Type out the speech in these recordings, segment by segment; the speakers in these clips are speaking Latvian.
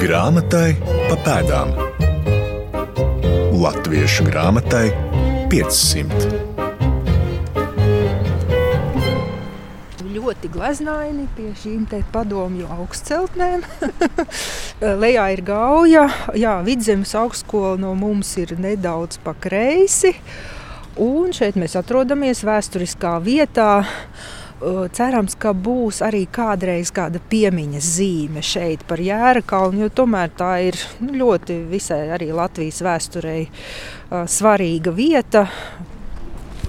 Grāmatai pa pēdām. Latviešu grāmatai 500. ļoti gleznaini pie šīm padomju augstceltnēm. Lejā ir gauja, jā, vidzemes augstskola no mums ir nedaudz pa kreisi. Un šeit mēs atrodamies vēsturiskā vietā, cerams, ka būs arī kādreiz kāda piemiņas zīme šeit par Jēra kalnu, jo tomēr tā ir nu, ļoti visai arī Latvijas vēsturei svarīga vieta.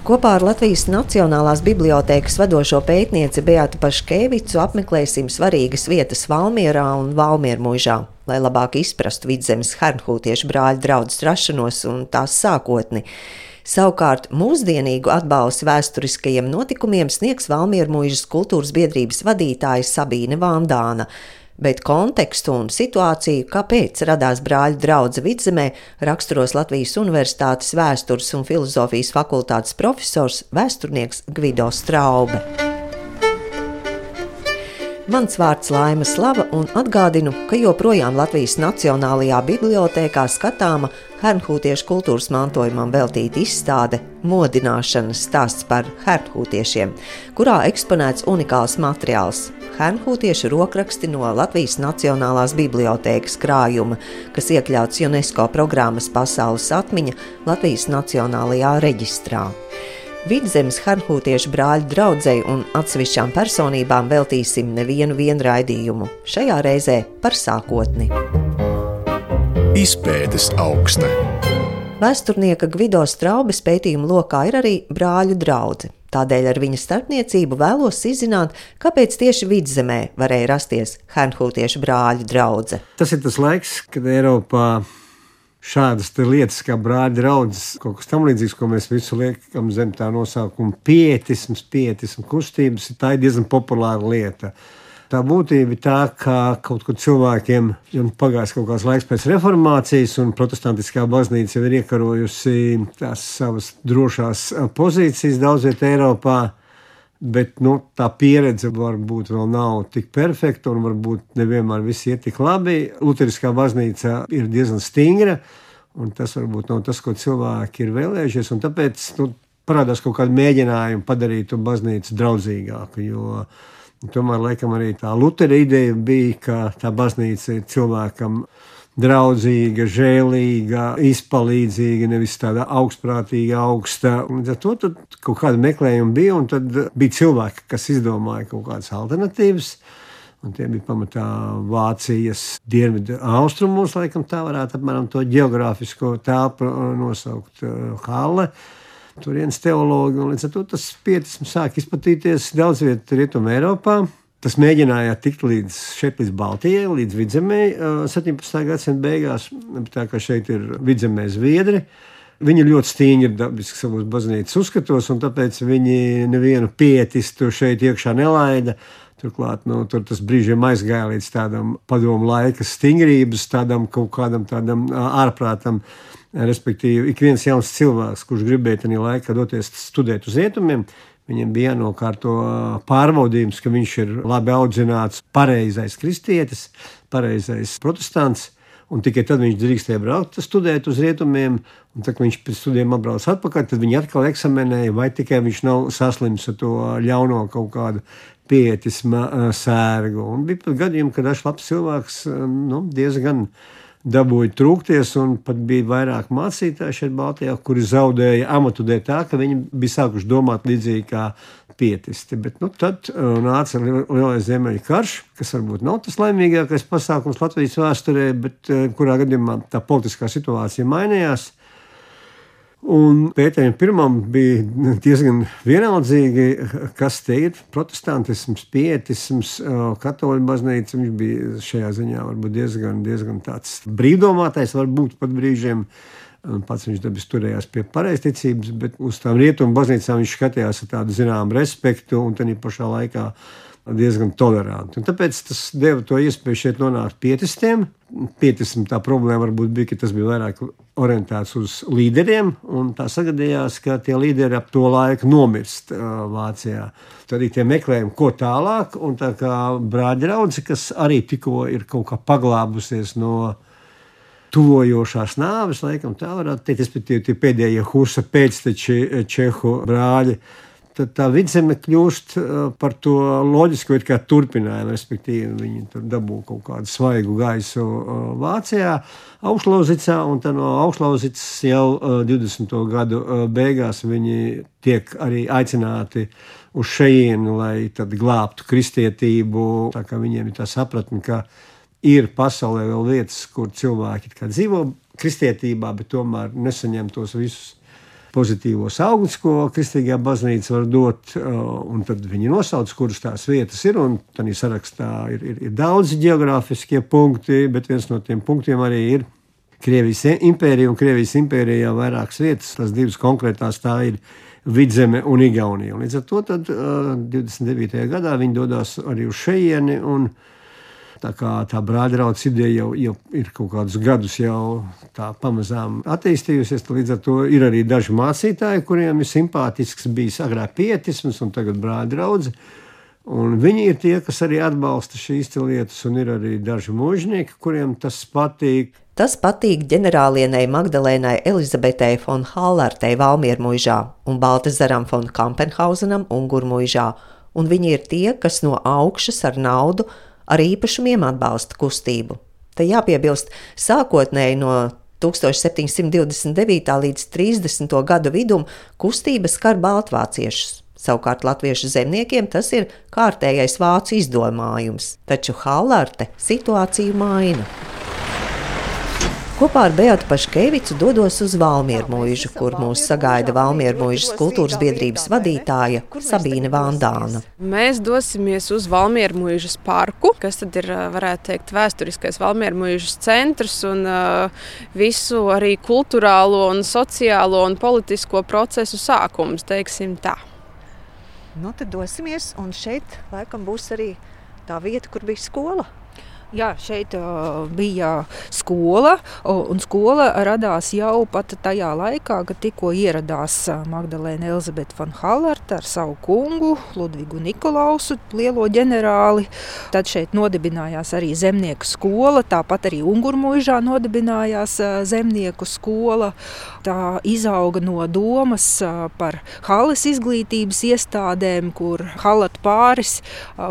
Kopā ar Latvijas Nacionālās bibliotēkas vadošo pētnieci Beatu Paškevicu apmeklēsim svarīgas vietas Valmierā un Valmiermužā, lai labāk izprastu vidzemes hernhūtiešu brāļu draudu rašanos un tās sākotni. Savukārt mūsdienīgu atbalstu vēsturiskajiem notikumiem sniegs Valmieru mūžas kultūras biedrības vadītāja Sabīne Vandāna bet kontekstu un situāciju, kāpēc radās brāļu drauga vidzemē, raksturos Latvijas Universitātes vēstures un filozofijas fakultātes profesors vēsturnieks Gvido Straube. Mans vārds Laima Slava un atgādinu, ka joprojām Latvijas Nacionālajā bibliotēkā skatāma hernhūtiešu kultūras mantojumam veltīta izstāde Modināšanas stāsts par hernhūtiešiem, kurā eksponēts unikāls materiāls - hernhūtiešu rokraksti no Latvijas Nacionālās bibliotēkas krājuma, kas iekļauts UNESCO programmas Pasaules atmiņa Latvijas Nacionālajā reģistrā. Vidzemes harhūtiešu brāļu draugai un atsevišķām personībām veltīsim nevienu raidījumu. Šajā reizē par sākotni. Izpētes augsta. Vēsturnieka Gvido Straubes pētījuma lokā ir arī brāļu draugi. Tādēļ ar viņa starpniecību vēlos izzināt, kāpēc tieši vidzemē varēja rasties Hernhūtiešu brāļu drauga. Tas ir tas laiks, kad Eiropā šādas lietas, kā brāļa draugs, kaut kas tamlīdzīgs, ko mēs visu liekam zem tā nosaukuma pietisms, pietisms kustības, tā ir diezgan populāra lieta. Tā būtība ir tā, ka kaut kur cilvēkiem jau pagājis kaut kāds laiks pēc reformācijas, un protestantiskā baznīca jau ir iekarojusi tās savas drošās pozīcijas daudz vietā Eiropā. Bet nu, tā pieredze varbūt vēl nav tik perfekta, un varbūt nevienmēr viss iet tik labi. Lutheriskā baznīca ir diezgan stingra, un tas varbūt nav tas, ko cilvēki ir vēlējušies. Tāpēc nu, parādās kaut kāda mēģinājuma padarīt to baznīcu draudzīgāku. Jo, tomēr, laikam, arī tā Lutera ideja bija, ka tā baznīca ir cilvēkam draudzīga, žēlīga, izpalīdzīga, nevis tāda augstprātīga, augsta. Līdz ar to kaut kāda meklējuma bija, un tad bija cilvēki, kas izdomāja kaut kādas alternatīvas. Un tie bija pamatā Vācijas dienvidu austrumos, laikam tā varētu apmēram to geogrāfisko telpu nosaukt uh, Halle. Turienes teologi, līdz ar to tas pietisms sāk izplatīties daudz vietā Rietumē Eiropā. Tas mēģināja tikt līdz šeit, līdz Baltijai, līdz vidzemē, 17. gadsimta beigās. Tā kā šeit ir vidzemē zviedri. Viņi ļoti stingri dabiski savos baznīcas uzskatos, un tāpēc viņi nevienu pietistu šeit iekšā nelaida. Turklāt nu, tur tas brīžiem aizgāja līdz tādam padomu laika stingrības, tādam kaut kādam tādam ārprātam. Respektīvi, ik viens jauns cilvēks, kurš gribēja tajā laikā doties studēt uz rietumiem, Viņam bija jānokārto pārbaudījums, ka viņš ir labi audzināts, pareizais kristietis, pareizais protestants. Un tikai tad viņš drīkstēja braukt, studēt uz rietumiem. Un, tad, kad viņš pēc studijām atbrauc atpakaļ, tad viņi atkal eksaminēja, vai tikai viņš nav saslims ar to ļauno kaut kādu pietisma sērgu. Un bija pat gadījumi, kad dažs labs cilvēks nu, diezgan dabūja trūkties, un pat bija vairāk mācītāji šeit, Baltijā, kuri zaudēja amatu dēļ tā, ka viņi bija sākuši domāt līdzīgi kā pietisti. Bet nu, tad uh, nāca lielais Ziemeļu karš, kas varbūt nav tas laimīgākais pasākums Latvijas vēsturē, bet uh, kurā gadījumā tā politiskā situācija mainījās. Un Pēterim pirmam bija diezgan vienaldzīgi, kas te ir protestantisms, pietisms, katoļu baznīca. Viņš bija šajā ziņā diezgan, diezgan tāds brīvdomātais, varbūt pat brīžiem. Pats viņš dabis turējās pie pareizticības, bet uz tām rietumu baznīcām viņš skatījās ar tādu zināmu respektu un tādā pašā laikā diezgan toleranti. Un tāpēc tas deva to iespēju šeit nonākt pietistiem. Pietism tā problēma varbūt bija, ka tas bija vairāk orientēts uz līderiem, un tā sagadījās, ka tie līderi ap to laiku nomirst uh, Vācijā. Tad arī tie meklējumi, ko tālāk, un tā kā brāļraudze, kas arī tikko ir kaut kā paglābusies no tuvojošās nāves, laikam tā varētu teikt, respektīvi tie pēdējie Husa pēcteči Čehu brāļi tad tā vidzeme kļūst par to loģisku turpinājumu. Respektīvi, viņi tur dabū kaut kādu svaigu gaisu Vācijā, Aušlauzicā, un no Aušlauzicas jau 20. gadu beigās viņi tiek arī aicināti uz šejienu, lai glābtu kristietību. Tā kā viņiem ir tā sapratne, ka ir pasaulē vēl vietas, kur cilvēki dzīvo kristietībā, bet tomēr nesaņem tos visus pozitīvos augļus, ko kristīgā baznīca var dot. Uh, tad viņi nosauc, kuras tās vietas ir. Tad sarakstā ir, ir, ir daudzi geogrāfiskie punkti, bet viens no tiem punktiem arī ir Krievijas impērija. Un Krievijas impērijā vairākas vietas, tās divas konkrētās, tā ir Vidzeme un Igaunija. Un līdz ar to tad, uh, 29. gadā viņi dodas arī uz šejieni. Tā kā tā brāļraudzes ideja jau, jau ir kaut kādus gadus jau tā pamazām attīstījusies, līdz ar to ir arī daži mācītāji, kuriem ir simpātisks bijis agrāk pietisms un tagad brāļraudze. Un viņi ir tie, kas arī atbalsta šīs lietas, un ir arī daži mūžnieki, kuriem tas patīk. Tas patīk ģenerālienei Magdalēnai Elizabetei von Hallertei Valmiermuižā un Baltasaram von Kampenhausenam Ungurmuižā, un viņi ir tie, kas no augšas ar naudu ar īpašumiem atbalsta kustību. Te jāpiebilst, sākotnēji no 1729. līdz 30. gadu vidum kustība skar baltvāciešus. Savukārt latviešu zemniekiem tas ir kārtējais vācu izdomājums, taču Hallarte situāciju maina. Kopā ar Beatu Paškevicu dodos uz Valmieru mūžu, kur mūs sagaida Valmieru mūžas kultūras biedrības vadītāja Sabīne Vandāna. Mēs dosimies uz Valmieru mūžas parku, kas tad ir, varētu teikt, vēsturiskais Valmieru mūžas centrs un visu arī kultūrālo un sociālo un politisko procesu sākums, teiksim tā. Nu, tad dosimies, un šeit laikam būs arī tā vieta, kur bija skola. Jā, šeit uh, bija skola, un skola radās jau pat tajā laikā, kad tikko ieradās Magdalēna Elizabete von Hallerta ar savu kungu, Ludvigu Nikolausu, lielo ģenerāli. Tad šeit nodibinājās arī zemnieku skola, tāpat arī Ungurmuižā nodibinājās zemnieku skola. Tā izauga no domas par Halles izglītības iestādēm, kur Hallat pāris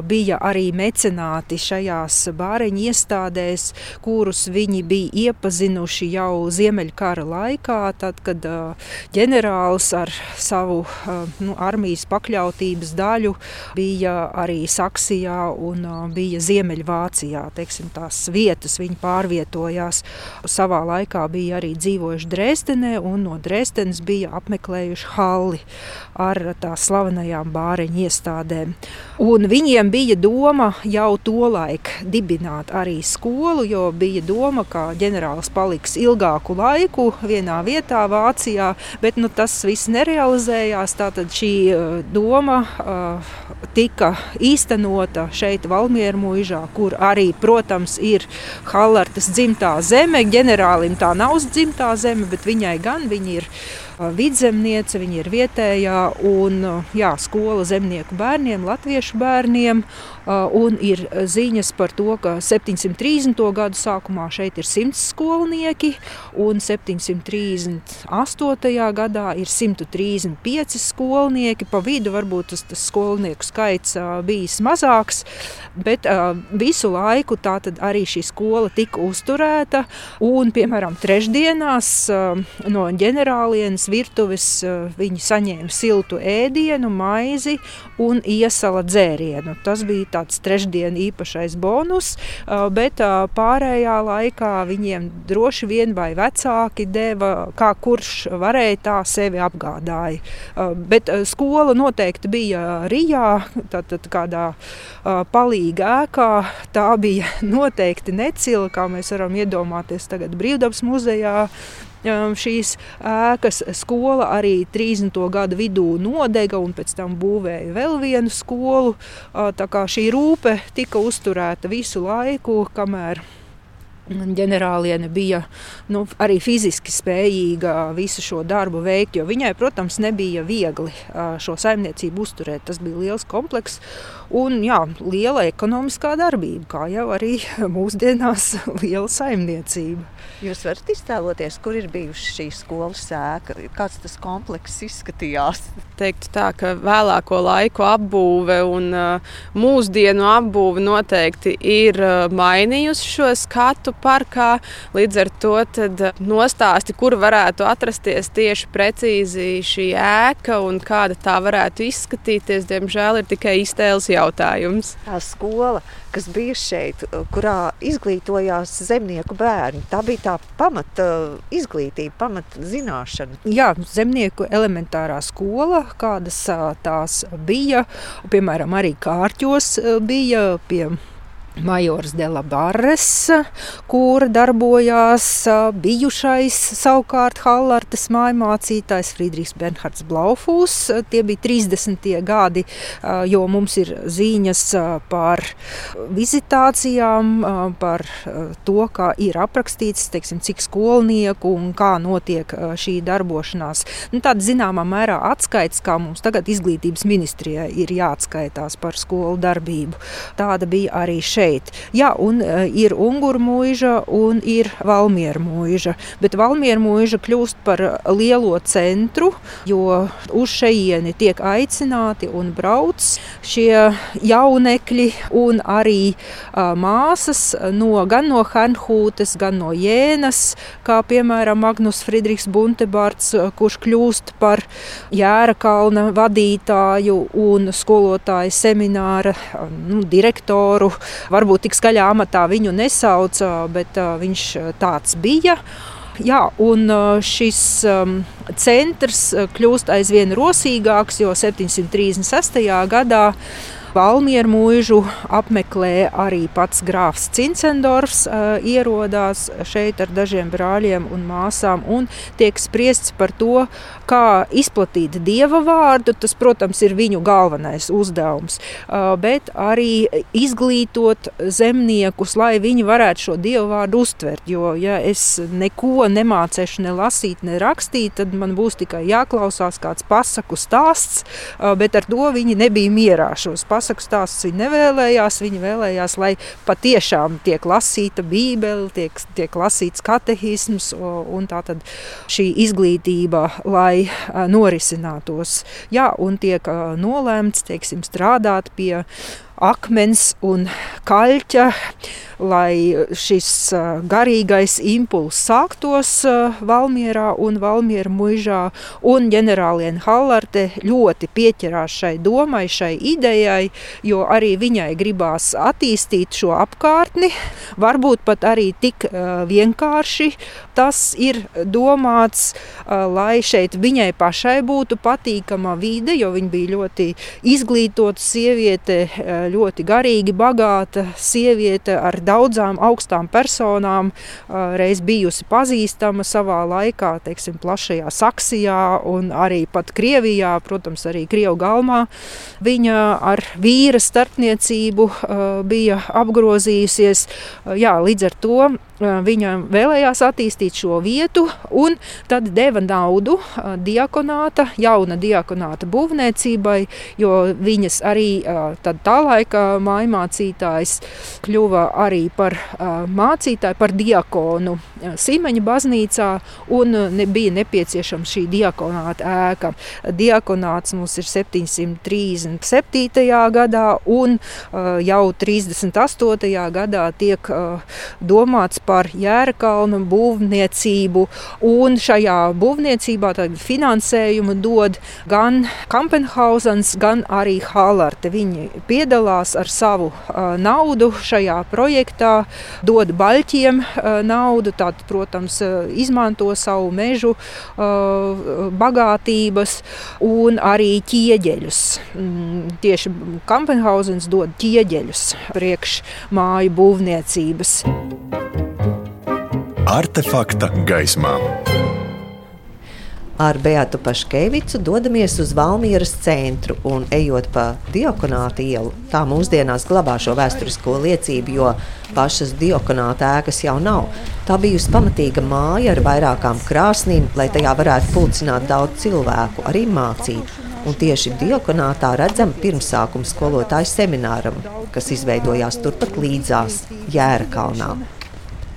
bija arī mecenāti šajās bāriņu ierēģiņu iestādēs, kurus viņi bija iepazinuši jau Ziemeļkara laikā, tad, kad ģenerālis ar savu nu, armijas pakļautības daļu bija arī Saksijā un bija Ziemeļvācijā. Teiksim, tās vietas viņi pārvietojās. Savā laikā bija arī dzīvojuši Dresdenē un no Dresdenes bija apmeklējuši Halli ar tā slavenajām bāriņu iestādēm. Un viņiem bija doma jau tolaik dibināt arī skolu, jo bija doma, ka ģenerālis paliks ilgāku laiku vienā vietā Vācijā, bet nu, tas viss nerealizējās. Tātad šī uh, doma uh, tika īstenota šeit, Valmieru mūžā, kur arī, protams, ir Hallartas dzimtā zeme. Ģenerālim tā nav dzimtā zeme, bet viņai gan viņa ir vidzemniece, viņa ir vietējā un jā, skola zemnieku bērniem, latviešu bērniem. Un ir ziņas par to, ka 730. gadu sākumā šeit ir 100 skolnieki, un 738. gadā ir 135 skolnieki. Pa vidu varbūt tas, tas skolnieku skaits bijis mazāks, bet visu laiku arī šī skola tika uzturēta. Un, piemēram, trešdienās no ģenerālienes virtuves viņi saņēma siltu ēdienu, maizi un iesala dzērienu. Tas bija tāds trešdienas īpašais bonus, bet pārējā laikā viņiem droši vien vai vecāki deva, kā kurš varēja tā sevi apgādāja. Bet skola noteikti bija Rijā, tātad kādā palīga ēkā. Tā bija noteikti necila, kā mēs varam iedomāties tagad Brīvdabas muzejā šīs ēkas. Skola arī 30. gada vidū nodega un pēc tam būvēja vēl vienu skolu. Tā kā šī rūpe tika uzturēta visu laiku, kamēr ģenerāliene bija nu, arī fiziski spējīga visu šo darbu veikt. Viņai, protams, nebija viegli šo saimniecību uzturēt. Tas bija liels komplekss un jā, liela ekonomiskā darbība, kā jau arī mūsdienās liela saimniecība. Jūs varat iztēloties, kur ir bijusi šī skolas sēka, kāds tas komplekss izskatījās? Teiktu tā, ka vēlāko laiku apbūve un mūsdienu apbūve noteikti ir mainījusi šo skatu parkā. Līdz ar to nostāsti, kur varētu atrasties tieši precīzi šī ēka un kāda tā varētu izskatīties, diemžēl ir tikai iztēles jautājums. Tā skola kas bija šeit, kurā izglītojās zemnieku bērni. Tā bija tā pamata izglītība, pamata zināšana. Jā, zemnieku elementārā skola, kādas tās bija, piemēram, arī kārķos bija pie Majors Delabarres, kur darbojās bijušais savukārt Hallartes mājmācītājs Friedrichs Bernhards Blaufūs. Tie bija 30. gadi, jo mums ir ziņas par vizitācijām, par to, kā ir aprakstīts, teiksim, cik skolnieku un kā notiek šī darbošanās. Nu, tāda zināmā mērā atskaits, kā mums tagad izglītības ministrijai ir jāatskaitās par skolu darbību. Tāda bija arī šeit šeit. Jā, un uh, ir Unguru mūža un ir Valmiera mūža. Bet Valmiera mūža kļūst par lielo centru, jo uz šejieni tiek aicināti un brauc šie jaunekļi un arī uh, māsas no, gan no Hanhūtes, gan no Jēnas, kā piemēram Magnus Friedrichs Buntebarts, kurš kļūst par Jēra kalna vadītāju un skolotāju semināra nu, direktoru Varbūt tik skaļā amatā viņu nesauca, bet viņš tāds bija. Jā, un šis centrs kļūst aizvien rosīgāks, jo 736. gadā Valmieru mūžu apmeklē arī pats grāfs Cincendorfs, ierodās šeit ar dažiem brāļiem un māsām un tiek spriests par to, kā izplatīt dieva vārdu. Tas, protams, ir viņu galvenais uzdevums, bet arī izglītot zemniekus, lai viņi varētu šo dievu vārdu uztvert. Jo, ja es neko nemācēšu ne lasīt, ne rakstīt, tad man būs tikai jāklausās kāds pasaku stāsts, bet ar to viņi nebija mierā šos pasaku pasaku stāstus viņi nevēlējās. Viņi vēlējās, lai patiešām tiek lasīta Bībele, tiek, tiek lasīts katehisms un tā tad šī izglītība, lai norisinātos. Jā, un tiek nolēmts, teiksim, strādāt pie akmens un kaļķa, lai šis garīgais impulss sāktos Valmierā un Valmiera muižā. Un ģenerāliene Hallarte ļoti pieķerās šai domai, šai idejai, jo arī viņai gribās attīstīt šo apkārtni, varbūt pat arī tik vienkārši. Tas ir domāts, lai šeit viņai pašai būtu patīkama vide, jo viņa bija ļoti izglītota sieviete, ļoti garīgi bagāta sieviete ar daudzām augstām personām, reiz bijusi pazīstama savā laikā, teiksim, plašajā Saksijā un arī pat Krievijā, protams, arī Krievu galmā. Viņa ar vīra starpniecību bija apgrozījusies. Jā, līdz ar to viņa vēlējās attīstīt šo vietu un tad deva naudu diakonāta, jauna diakonāta būvniecībai, jo viņas arī tā laika mājmācītājs kļuva arī par mācītāju, par diakonu Sīmeņa baznīcā un nebija nepieciešama šī diakonāta ēka. Diakonāts mums ir 737. gadā un jau 38. gadā tiek domāts par Jērakalnu būvniecību. Un šajā būvniecībā finansējumu dod gan Kampenhausens, gan arī Hālarte. Viņi piedalās ar savu naudu šajā projektā, dod baļķiem naudu, tad, protams, izmanto savu mežu bagātības un arī ķieģeļus. Mm, tieši Kampenhausens dod ķieģeļus priekš māju būvniecības. Artefakta gaismā. Ar Beatu Paškevicu dodamies uz Valmieras centru un ejot pa Diokonāta ielu. Tā mūsdienās glabā šo vēsturisko liecību, jo pašas Diokonāta ēkas jau nav. Tā bijusi pamatīga māja ar vairākām krāsnīm, lai tajā varētu pulcināt daudz cilvēku, arī mācīt. Un tieši Diokonātā redzam pirmsākumu skolotāju semināram, kas izveidojās turpat līdzās Jēra kalnā.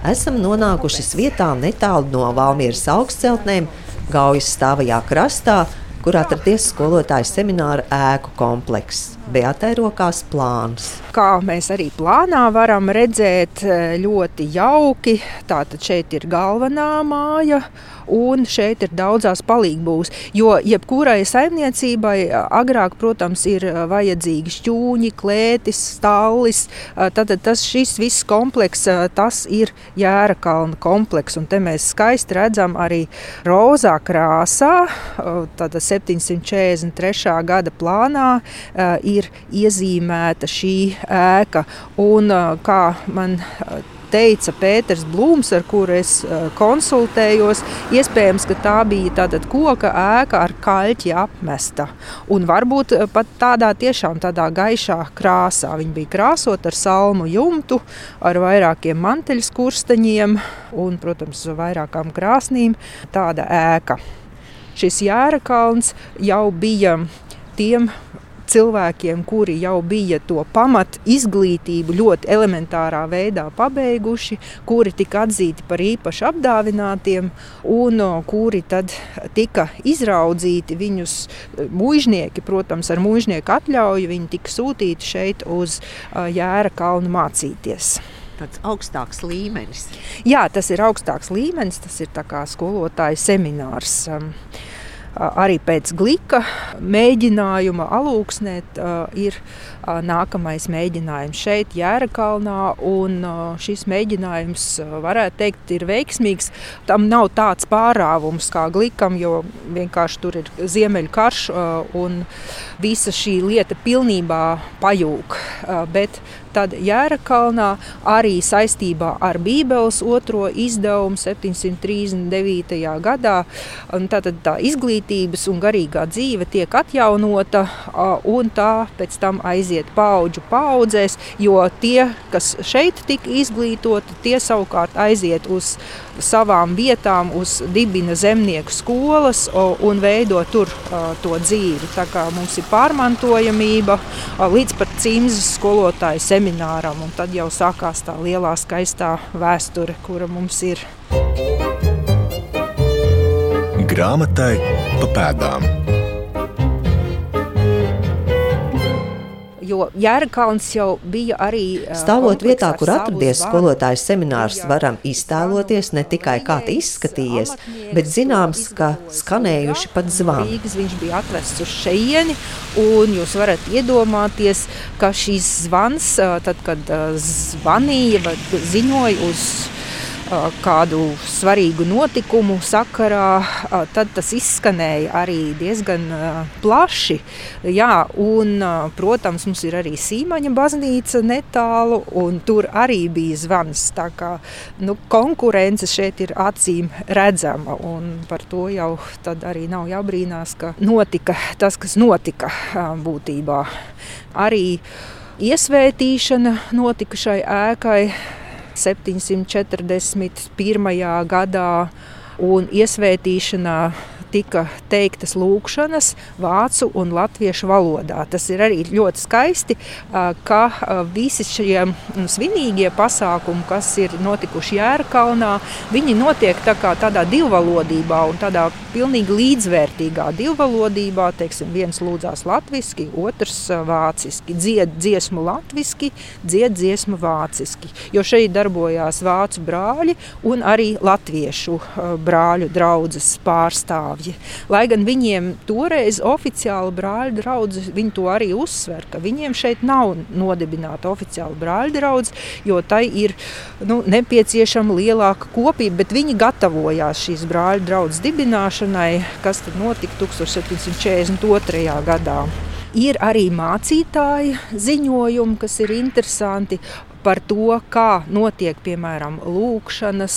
Esam nonākuši vietā netālu no Valmieras augstceltnēm, Gaujas stāvajā krastā, kur atradies skolotāju semināra ēku komplekss. Beatai rokās plāns. Kā mēs arī plānā varam redzēt, ļoti jauki. Tātad šeit ir galvenā māja, un šeit ir daudzās palīgbūs. Jo jebkurai saimniecībai agrāk, protams, ir vajadzīgi šķūņi, klētis, stallis. Tad tas viss komplekss, tas ir Jēra kalna komplekss. Un te mēs skaisti redzam arī rozā krāsā, tātad 743. gada plānā ir iezīmēta šī ēka. Un, kā man teica Pēters Blūms, ar kuru es konsultējos, iespējams, ka tā bija tātad koka ēka ar kaļķi apmesta. Un varbūt pat tādā tiešām tādā gaišā krāsā. Viņa bija krāsota ar salmu jumtu, ar vairākiem manteļskursteņiem un, protams, vairākām krāsnīm. Tāda ēka. Šis jēra kalns jau bija tiem cilvēkiem, kuri jau bija to pamat izglītību ļoti elementārā veidā pabeiguši, kuri tika atzīti par īpaši apdāvinātiem un kuri tad tika izraudzīti. Viņus mužnieki, protams, ar mužnieku atļauju, viņi tika sūtīti šeit uz Jēra kalnu mācīties tāds augstāks līmenis. Jā, tas ir augstāks līmenis, tas ir skolotāja seminārs. Arī pēc glika mēģinājuma alūksnēt ir nākamais mēģinājums šeit, Jērakalnā. Šis mēģinājums, varētu teikt, ir veiksmīgs. Tam nav tāds pārāvums kā glikam, jo vienkārši tur ir ziemeļkarš un visa šī lieta pilnībā pajūg. Bet Tad Jērakalnā arī saistībā ar Bībeles otro izdevumu 739. gadā tātad tā izglītības un garīgā dzīve tiek atjaunota un tā pēc tam aiziet paudžu paudzēs, jo tie, kas šeit tika izglītoti, tie savukārt aiziet uz savām vietām, uz dibina zemnieku skolas un veido tur to dzīvi. Tā kā mums ir pārmantojamība līdz pat cimzas skolotāju semināram. Tad jau sākās tā lielā, skaistā vēsture, kura mums ir. Grāmatai pa pēdām. jo Jērakalns jau bija arī. Stāvot vietā, kur atradies skolotājs seminārs, varam iztēloties ne tikai kā tas izskatījies, bet zināms, ka skanējuši pat zvani. Viņš bija atvests uz šejieni, un jūs varat iedomāties, ka šīs zvans, tad, kad zvanīja vai ziņoja uz kādu svarīgu notikumu sakarā, tad tas izskanēja arī diezgan plaši. Jā, un, protams, mums ir arī Sīmaņa baznīca netālu, un tur arī bija zvans. Tā kā nu, konkurence šeit ir acīm redzama, un par to jau arī nav jābrīnās, ka notika tas, kas notika būtībā. Arī iesvētīšana notika šai ēkai 741. gadā un iesvētīšanā tika teiktas lūkšanas vācu un latviešu valodā. Tas ir arī ļoti skaisti, ka visi šie svinīgie pasākumi, kas ir notikuši Jērkalnā, viņi notiek tā kā tādā divvalodībā un tādā pilnīgi līdzvērtīgā divvalodībā. Teiksim, viens lūdzās latviski, otrs vāciski, dzied dziesmu latviski, dzied dziesmu vāciski. Jo šeit darbojās vācu brāļi un arī latviešu brāļu draudzes pārstāvji draugi. Lai gan viņiem toreiz oficiāli brāļu draugi, viņi to arī uzsver, ka viņiem šeit nav nodibināta oficiāla brāļu draugs, jo tai ir nu, nepieciešama lielāka kopība, bet viņi gatavojās šīs brāļu draudzes dibināšanai, kas notika 1742. gadā. Ir arī mācītāji ziņojumi, kas ir interesanti par to, kā notiek piemēram lūkšanas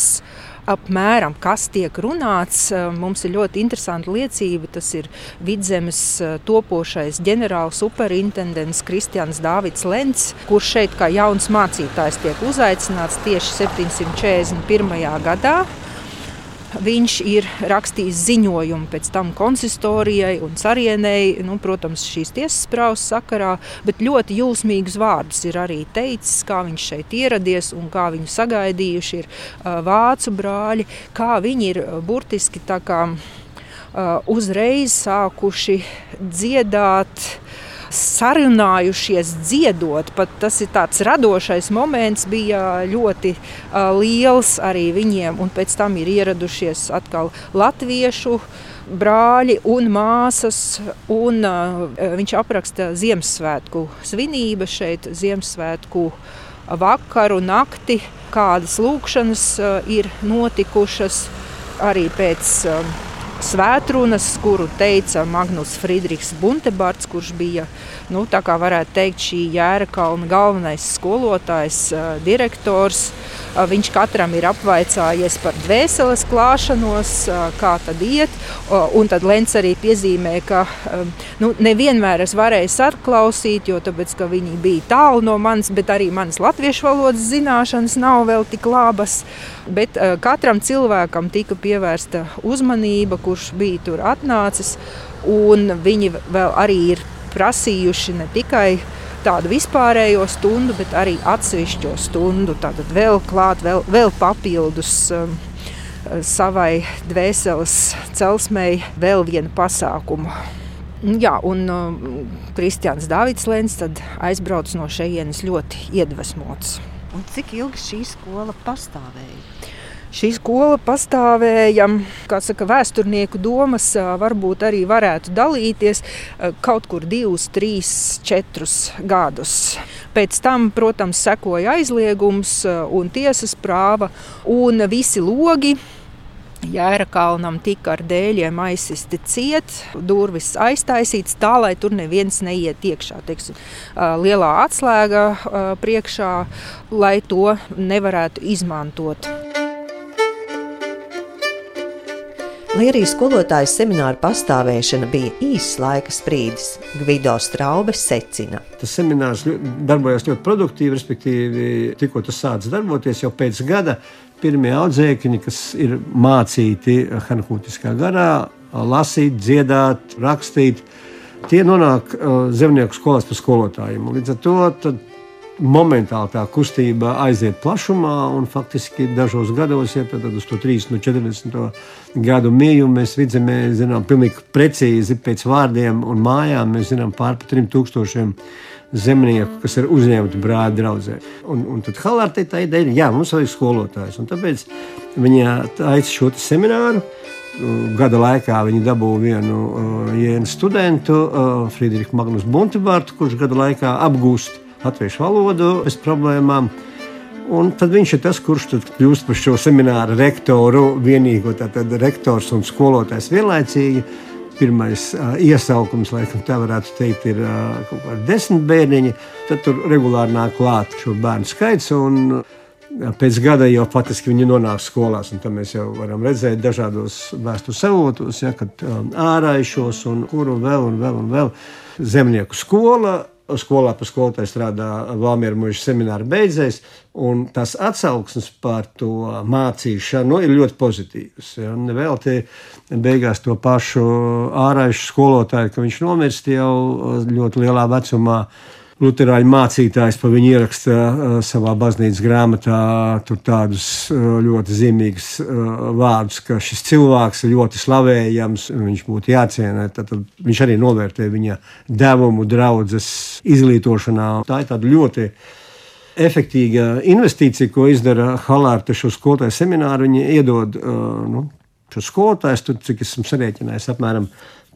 apmēram, kas tiek runāts. Mums ir ļoti interesanta liecība. Tas ir vidzemes topošais ģenerāls superintendents Kristians Dāvids Lents, kurš šeit kā jauns mācītājs tiek uzaicināts tieši 741. gadā. Viņš ir rakstījis ziņojumu pēc tam konsistorijai un carienei, nu, protams, šīs tiesas prāvas sakarā, bet ļoti jūsmīgus vārdus ir arī teicis, kā viņš šeit ieradies un kā viņu sagaidījuši ir uh, vācu brāļi, kā viņi ir burtiski tā kā uh, uzreiz sākuši dziedāt sarunājušies dziedot. Pat tas ir tāds radošais moments, bija ļoti uh, liels arī viņiem. Un pēc tam ir ieradušies atkal latviešu brāļi un māsas. Un, uh, viņš apraksta Ziemassvētku svinības šeit, Ziemassvētku vakaru, nakti, kādas lūkšanas uh, ir notikušas arī pēc. Uh, svētrunas, kuru teica Magnus Friedrichs Buntebarts, kurš bija, nu, tā kā varētu teikt, šī jēra kalna galvenais skolotājs, direktors. Viņš katram ir apvaicājies par dvēseles klāšanos, kā tad iet. Un tad Lens arī piezīmē, ka nu, nevienmēr es varēju atklausīt, jo tāpēc, viņi bija tālu no manis, bet arī manas latviešu valodas zināšanas nav vēl tik labas. Bet katram cilvēkam tika pievērsta uzmanība, kurš bija tur atnācis. Viņi vēl arī ir prasījuši ne tikai tādu vispārējo stundu, bet arī atsevišķo stundu. Tātad vēl klāt, vēl, vēl papildus um, savai dvēseles celsmei vēl vienu pasākumu. Jā, un um, Kristians Dārvids Lens aizbrauc no šejienes ļoti iedvesmots. Un cik ilgi šī skola pastāvēja? Šī skola pastāvēja, kā saka, vēsturnieku domas, varbūt arī varētu dalīties kaut kur divus, trīs, četrus gadus. Pēc tam, protams, sekoja aizliegums un tiesas prāva un visi logi. Jēra kalnam tika ar dēļiem aizsisti ciet, durvis aiztaisītas tā, lai tur neviens neiet iekšā. Teiksim, lielā atslēga priekšā, lai to nevarētu izmantot. Lai arī skolotāju semināra pastāvēšana bija īss laika sprīdis, Gvido Straube secina. Tas seminārs darbojās ļoti produktīvi, respektīvi, tikko tas sācis darboties jau pēc gada. Pirmie audzēkņi, kas ir mācīti hanhūtiskā garā, lasīt, dziedāt, rakstīt, tie nonāk uh, zemnieku skolās par skolotājiem. Līdz ar to momentāli tā kustība aiziet plašumā, un faktiski dažos gados, ja tad uz to 30 no 40 gadu mījumu mēs vidzemē zinām pilnīgi precīzi pēc vārdiem un mājām. Mēs zinām pār 3000 zemnieku, kas ir uzņemti brāļa draudzē. Un, un tad Halārtei tā ideja, jā, mums vajag skolotājs. Un tāpēc viņa aicina šo semināru. Gada laikā viņi dabūja vienu uh, studentu, uh, Friedrichu Magnus Buntebartu, kurš gada laikā apgūst latviešu valodu bez problēmām. Un tad viņš ir tas, kurš kļūst par šo semināru rektoru, vienīgo tātad rektors un skolotājs vienlaicīgi. Pirmais uh, iesaukums, laikam, tā varētu teikt, ir uh, kaut kādi desmit bērniņi. Tad tur regulāri nāk klāt šo bērnu skaits. Un, uh, Pēc gada jau faktiski viņi nonāk skolās, un mēs jau varam redzēt dažādos vēstures avotos, ja, kad um, ārājušos un kuru vēl un vēl un vēl zemnieku skola skolā pa skolotāju strādā Valmiera mūža semināra beidzēs, un tas atsauksmes par to mācīšanu nu, ir ļoti pozitīvs. Ja? Nevelti beigās to pašu ārājušu skolotāju, ka viņš nomirst jau ļoti lielā vecumā. Lutāņu mācītājs pa viņu ieraksta uh, savā baznīcas grāmatā tādus uh, ļoti zīmīgus uh, vārdus, ka šis cilvēks ir ļoti slavējams, viņš būtu jāciena. Tad, viņš arī novērtē viņa devumu draudzes izglītošanā. Tā ir tāda ļoti efektīva investīcija, ko izdara Halārta šo skolotāju semināru. Viņi iedod nu, šo skolotāju, cik esmu sarēķinājis, apmēram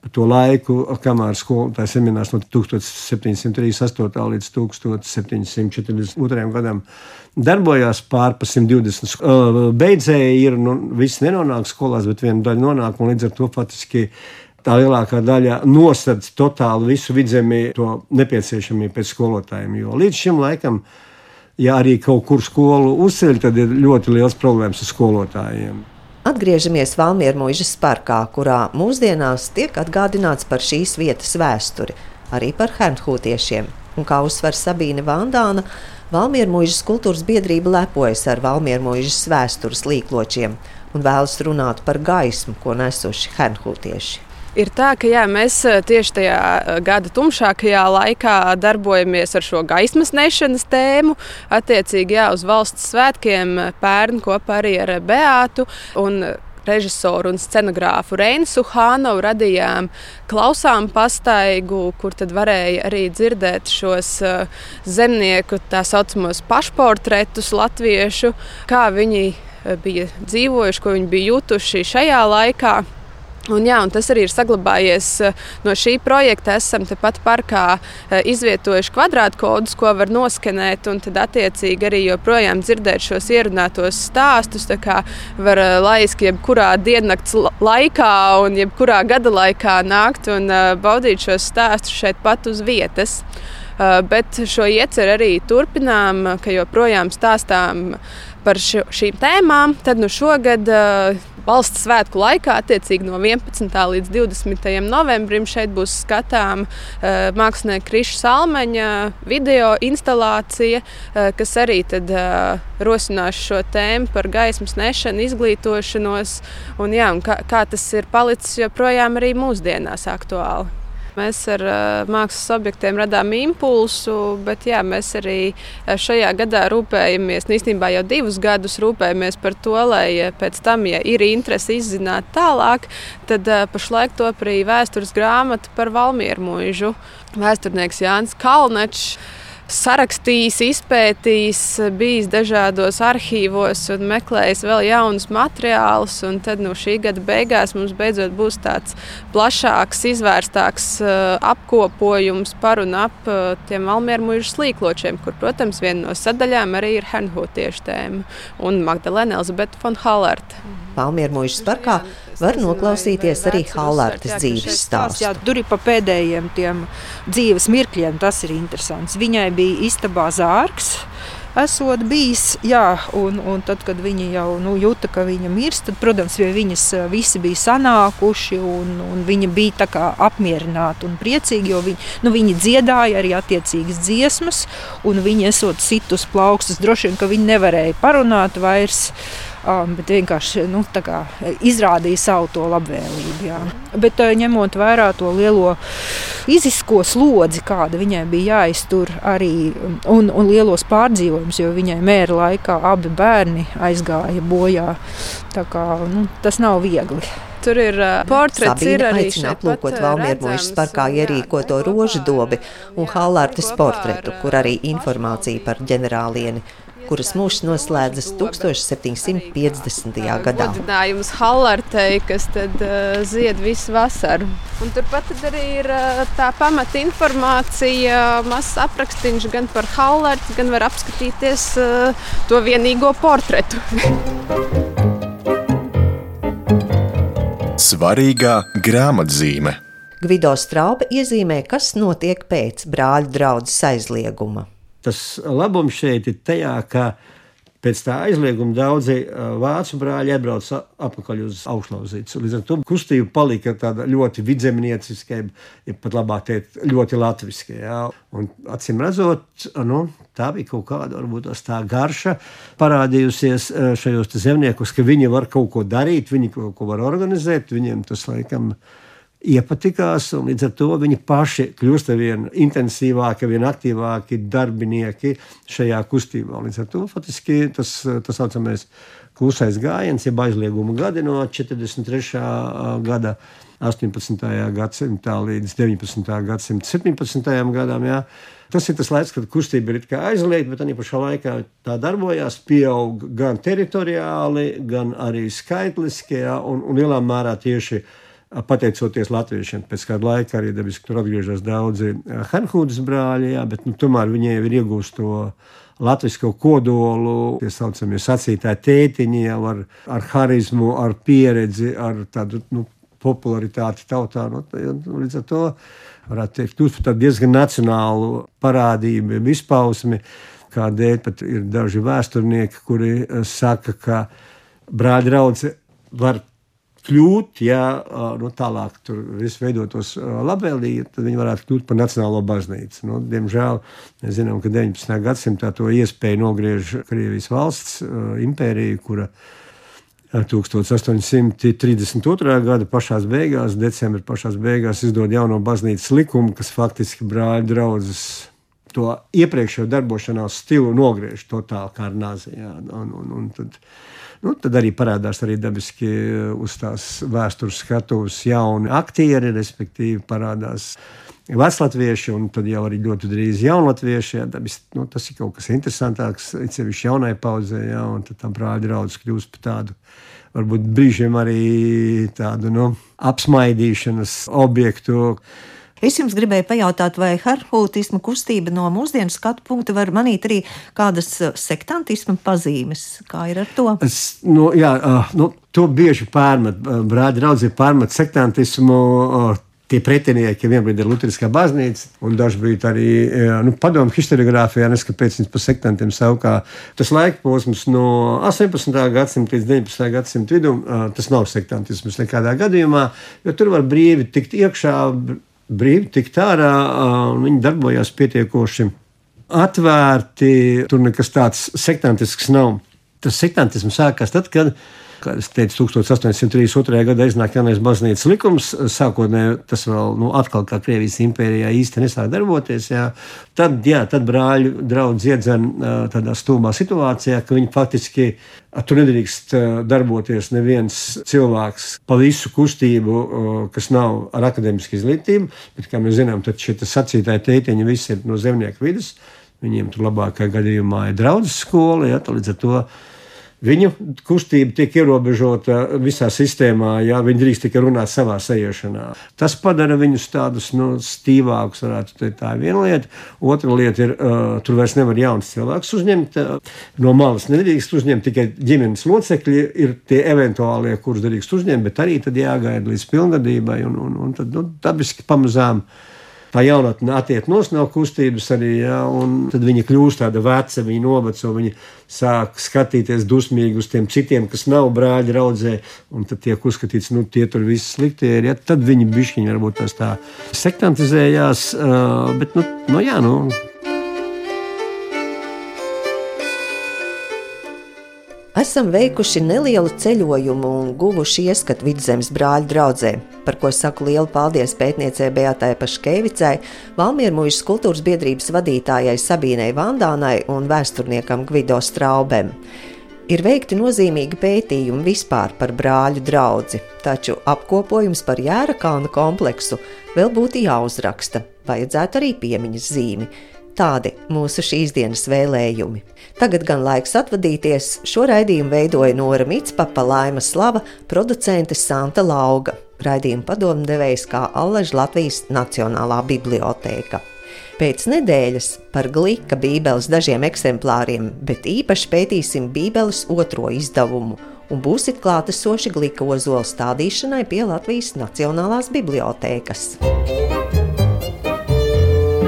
par to laiku, kamēr skolotājs seminārs no 1738. līdz 1742. gadam darbojās pār pa 120. Beidzēji ir, nu, viss nenonāk skolās, bet viena daļa nonāk, un līdz ar to faktiski tā lielākā daļa nosedz totāli visu vidzemi to nepieciešamību pēc skolotājiem. Jo līdz šim laikam ja arī kaut kur skolu uzceļ, tad ir ļoti liels problēmas ar skolotājiem. Atgriežamies Valmiermuižas parkā, kurā mūsdienās tiek atgādināts par šīs vietas vēsturi, arī par hernhūtiešiem. Un kā uzsver Sabīne Vandāna, Valmiermuižas kultūras biedrība lepojas ar Valmiermuižas vēstures līkločiem un vēlas runāt par gaismu, ko nesuši hernhūtieši. Ir tā, ka jā, mēs tieši tajā gada tumšākajā laikā darbojamies ar šo gaismas nešanas tēmu. Attiecīgi, jā, uz valsts svētkiem pērn kopā arī ar Beātu. Režisoru un scenogrāfu Reinu Suhānovu radījām klausām pastaigu, kur tad varēja arī dzirdēt šos zemnieku tā saucamos pašportretus latviešu, kā viņi bija dzīvojuši, ko viņi bija jutuši šajā laikā. Un, jā, un tas arī ir saglabājies eh, no šī projekta. Esam tepat parkā eh, izvietojuši kvadrātkodus, ko var noskenēt, un tad attiecīgi arī joprojām dzirdēt šos ierunātos stāstus. Tā kā var eh, laiski jebkurā diennakts laikā un jebkurā gada laikā nākt un baudīt šos stāstus šeit pat uz vietas. Bet šo ieceru arī turpinām, ka joprojām stāstām par šīm tēmām. Tad nu šogad valsts svētku laikā, attiecīgi no 11. līdz 20. novembrim, šeit būs skatāms uh, mākslinieka Kriša Salmeņa video instalācija, uh, kas arī tad, uh, rosinās šo tēmu par gaismas nešanu, izglītošanos un, jā, un kā, kā tas ir palicis joprojām arī mūsdienās aktuāli. Mēs ar mākslas objektiem radām impulsu, bet jā, mēs arī šajā gadā rūpējamies, nu, īstenībā jau divus gadus rūpējamies par to, lai pēc tam, ja ir interese izzināt tālāk, tad pašlaik top arī vēstures grāmata par Valmieru mūžu. Vēsturnieks Jānis Kalnečs sarakstījis, izpētījis, bijis dažādos arhīvos un meklējis vēl jaunus materiālus. Tad nu, šī gada beigās mums beidzot būs tāds plašāks, izvērstāks uh, apkopojums par un ap uh, tiem Almēru mūža slīkločiem, kur, protams, viena no sadaļām arī ir Henhūtiešu tēma un Magdalena Elzabete von Hallerta. Palmieru mūžas parkā var noklausīties arī Halārtas dzīves stāstu. Jā, tur ir pa pēdējiem tiem dzīves mirkļiem, tas ir interesants. Viņai bija istabā zārks esot bijis. Jā, un, un tad, kad viņi jau nu, jūta, ka viņa mirst, tad, protams, viņas eh, visi bija sanākuši un, un viņa bija apmierināta un priecīga, jo viņi, nu, viņi dziedāja arī attiecīgas dziesmas, un viņi esot situs plaukstus. Droši vien, ka viņi nevarēja parunāt vairs. Um, bet vienkārši nu, izrādīja savu to labvēlību. Jā. Bet uh, ņemot vērā to lielo fizisko slodzi, kāda viņai bija jāiztur arī un, un lielos pārdzīvojumus, jo viņai mēra laikā abi bērni aizgāja bojā. Kā, nu, tas nav viegli. Tur ir uh, portrets, Sabīne ir arī aicina aplūkot Valmiermojas parkā ierīkoto rožu dobi un Hallārtas portretu, kur arī informācija par ģenerālieni kuras mūžs noslēdzas 1750. gadā. Godinājums Hallartei, kas tad uh, zied visu vasaru. Un turpat arī ir uh, tā pamata informācija, mazs aprakstīns gan par Hallartu, gan var apskatīties uh, to vienīgo portretu. Svarīgā grāmatzīme. Gvido Straupe iezīmē, kas notiek pēc brāļu draudzes aizlieguma tas labums šeit ir tajā, ka pēc tā aizlieguma daudzi vācu brāļi atbrauca atpakaļ uz augšlauzītes. Līdz ar to kustība palika tāda ļoti vidzemnieciska, ja pat labāk teikt, ļoti latviska. Ja? Un, acīm redzot, nu, tā bija kaut kāda varbūt tā garša parādījusies šajos zemniekus, ka viņi var kaut ko darīt, viņi kaut ko var organizēt, viņiem tas laikam ir iepatikās, un līdz ar to viņi paši kļūst ar vien intensīvāki, vien aktīvāki darbinieki šajā kustībā. Līdz ar to faktiski tas tā saucamais klusais gājiens, jeb aizlieguma gadi no 43. gada. 18. gadsimtā līdz 19. gadsimta 17. gadam. Jā. Tas ir tas laiks, kad kustība ir aizliegta, bet arī pašā laikā tā darbojās, pieaug gan teritoriāli, gan arī skaitliski, jā, un, un lielā mērā tieši uh, pateicoties latviešiem. Pēc kāda laika arī dabiski tur atgriežas daudzi eh, Hanhūdas brāļi, jā, bet nu, tomēr viņi jau ir iegūst to latviešu kodolu, tie saucamie sacītāji tētiņi jau ar, ar harizmu, ar pieredzi, ar tādu nu, popularitāti tautā. Nu, līdz ar to varētu teikt, kļūst par diezgan nacionālu parādību, izpausmi. kādēļ pat ir daži vēsturnieki, kuri saka, ka brāļa draudzene var kļūt, ja nu, tālāk tur viss veidotos labvēlīgi, tad viņi varētu kļūt par nacionālo baznīcu. Nu, diemžēl mēs zinām, ka 19. gadsimtā to iespēju nogriež Krievijas valsts impērija, kura 1832. gada pašā beigās, decembra pašā beigās, izdod jauno baznīcas likumu, kas faktiski brāļu draugus to iepriekšējo darbošanās stilu nogriež totāli kā ar nāzi. Jā, un, un, un tad, Nu, tad arī parādās arī dabiski uz tās vēstures skatuves jauni aktieri, respektīvi parādās veclatvieši, un tad jau arī ļoti drīz jaunatvieši. Jā, dabis, nu, tas ir kaut kas interesantāks, ceļš jaunai paudzē, jā, un tad tam brāļa draugs kļūst par tādu. Varbūt brīžiem arī tādu nu, apsmaidīšanas objektu. Es jums gribēju pajautāt, vai harhūtisma kustība no mūsdienu skatu punkta var manīt arī kādas uh, sektantisma pazīmes? Kā ir ar to? Es, nu, jā, uh, nu, to bieži pārmet, uh, brāļi draugi pārmet sektantismu. Tie pretinieki vienbrīd ir Lutheriskā baznīca, un bija arī nu, padomu historiografijā, neskapēc viņas par sektantiem saukā. Tas laika posms no 18. gadsimta līdz 19. gadsimta vidum, tas nav sektantisms nekādā gadījumā, jo tur var brīvi tikt iekšā, brīvi tikt ārā, un viņi darbojās pietiekoši atvērti. Tur nekas tāds sektantisks nav. Tas sektantisms sākās tad, kad Kā es teicu, 1832. gadā iznāk jaunais baznīcas likums. Sākotnēji tas vēl nu, atkal kā Krievijas impērijā īsti nesāk darboties. Jā. Tad, jā, tad brāļu draugs iedzen tādā stūmā situācijā, ka viņi faktiski tur nedrīkst darboties neviens cilvēks pa visu kustību, kas nav ar akadēmisku izglītību. Bet, kā mēs zinām, tad šie sacītāji teiteņi visi ir no zemnieku vidas. Viņiem tur labākajā gadījumā ir draudzes skola, ja, līdz ar to Viņu kustība tiek ierobežota visā sistēmā, ja viņi drīkst tikai runāt savā sajūšanā. Tas padara viņus tādus nu, stīvākus, varētu teikt, tā ir viena lieta. Otra lieta ir, uh, tur vairs nevar jauns cilvēks uzņemt. Uh, no malas nedrīkst uzņemt tikai ģimenes locekļi, ir tie eventuālie, kurus drīkst uzņemt, bet arī tad jāgaida līdz pilngadībai un, un, un tad nu, dabiski pamazām tā jaunatne attiek no kustības arī, ja, un tad viņa kļūst tāda veca, viņa noveco, viņa sāk skatīties dusmīgi uz tiem citiem, kas nav brāļi raudzē, un tad tiek uzskatīts, nu, tie tur viss slikti ir, ja, tad viņi bišķiņi varbūt tās tā sektantizējās, bet, nu, nu jā, nu, Esam veikuši nelielu ceļojumu un guvuši ieskatu vidzemes brāļu draudzē, par ko saku lielu paldies pētniecei Beatai Paškevicai, Valmiermužas kultūras biedrības vadītājai Sabīnai Vandānai un vēsturniekam Gvido Straubem. Ir veikti nozīmīgi pētījumi vispār par brāļu draugu, taču apkopojums par Jēra kalna kompleksu vēl būtu jāuzraksta, vajadzētu arī piemiņas zīmi. Tādi mūsu šīs dienas vēlējumi. Tagad gan laiks atvadīties. Šo raidījumu veidoja Nora Mitspapa, Laima Slava, producente Santa Lauga. Raidījuma padomdevējs kā Allaž Latvijas Nacionālā bibliotēka. Pēc nedēļas par glīka bībeles dažiem eksemplāriem, bet īpaši pētīsim bībeles otro izdevumu un būsit klātesoši glīka ozola stādīšanai pie Latvijas Nacionālās bibliotēkas.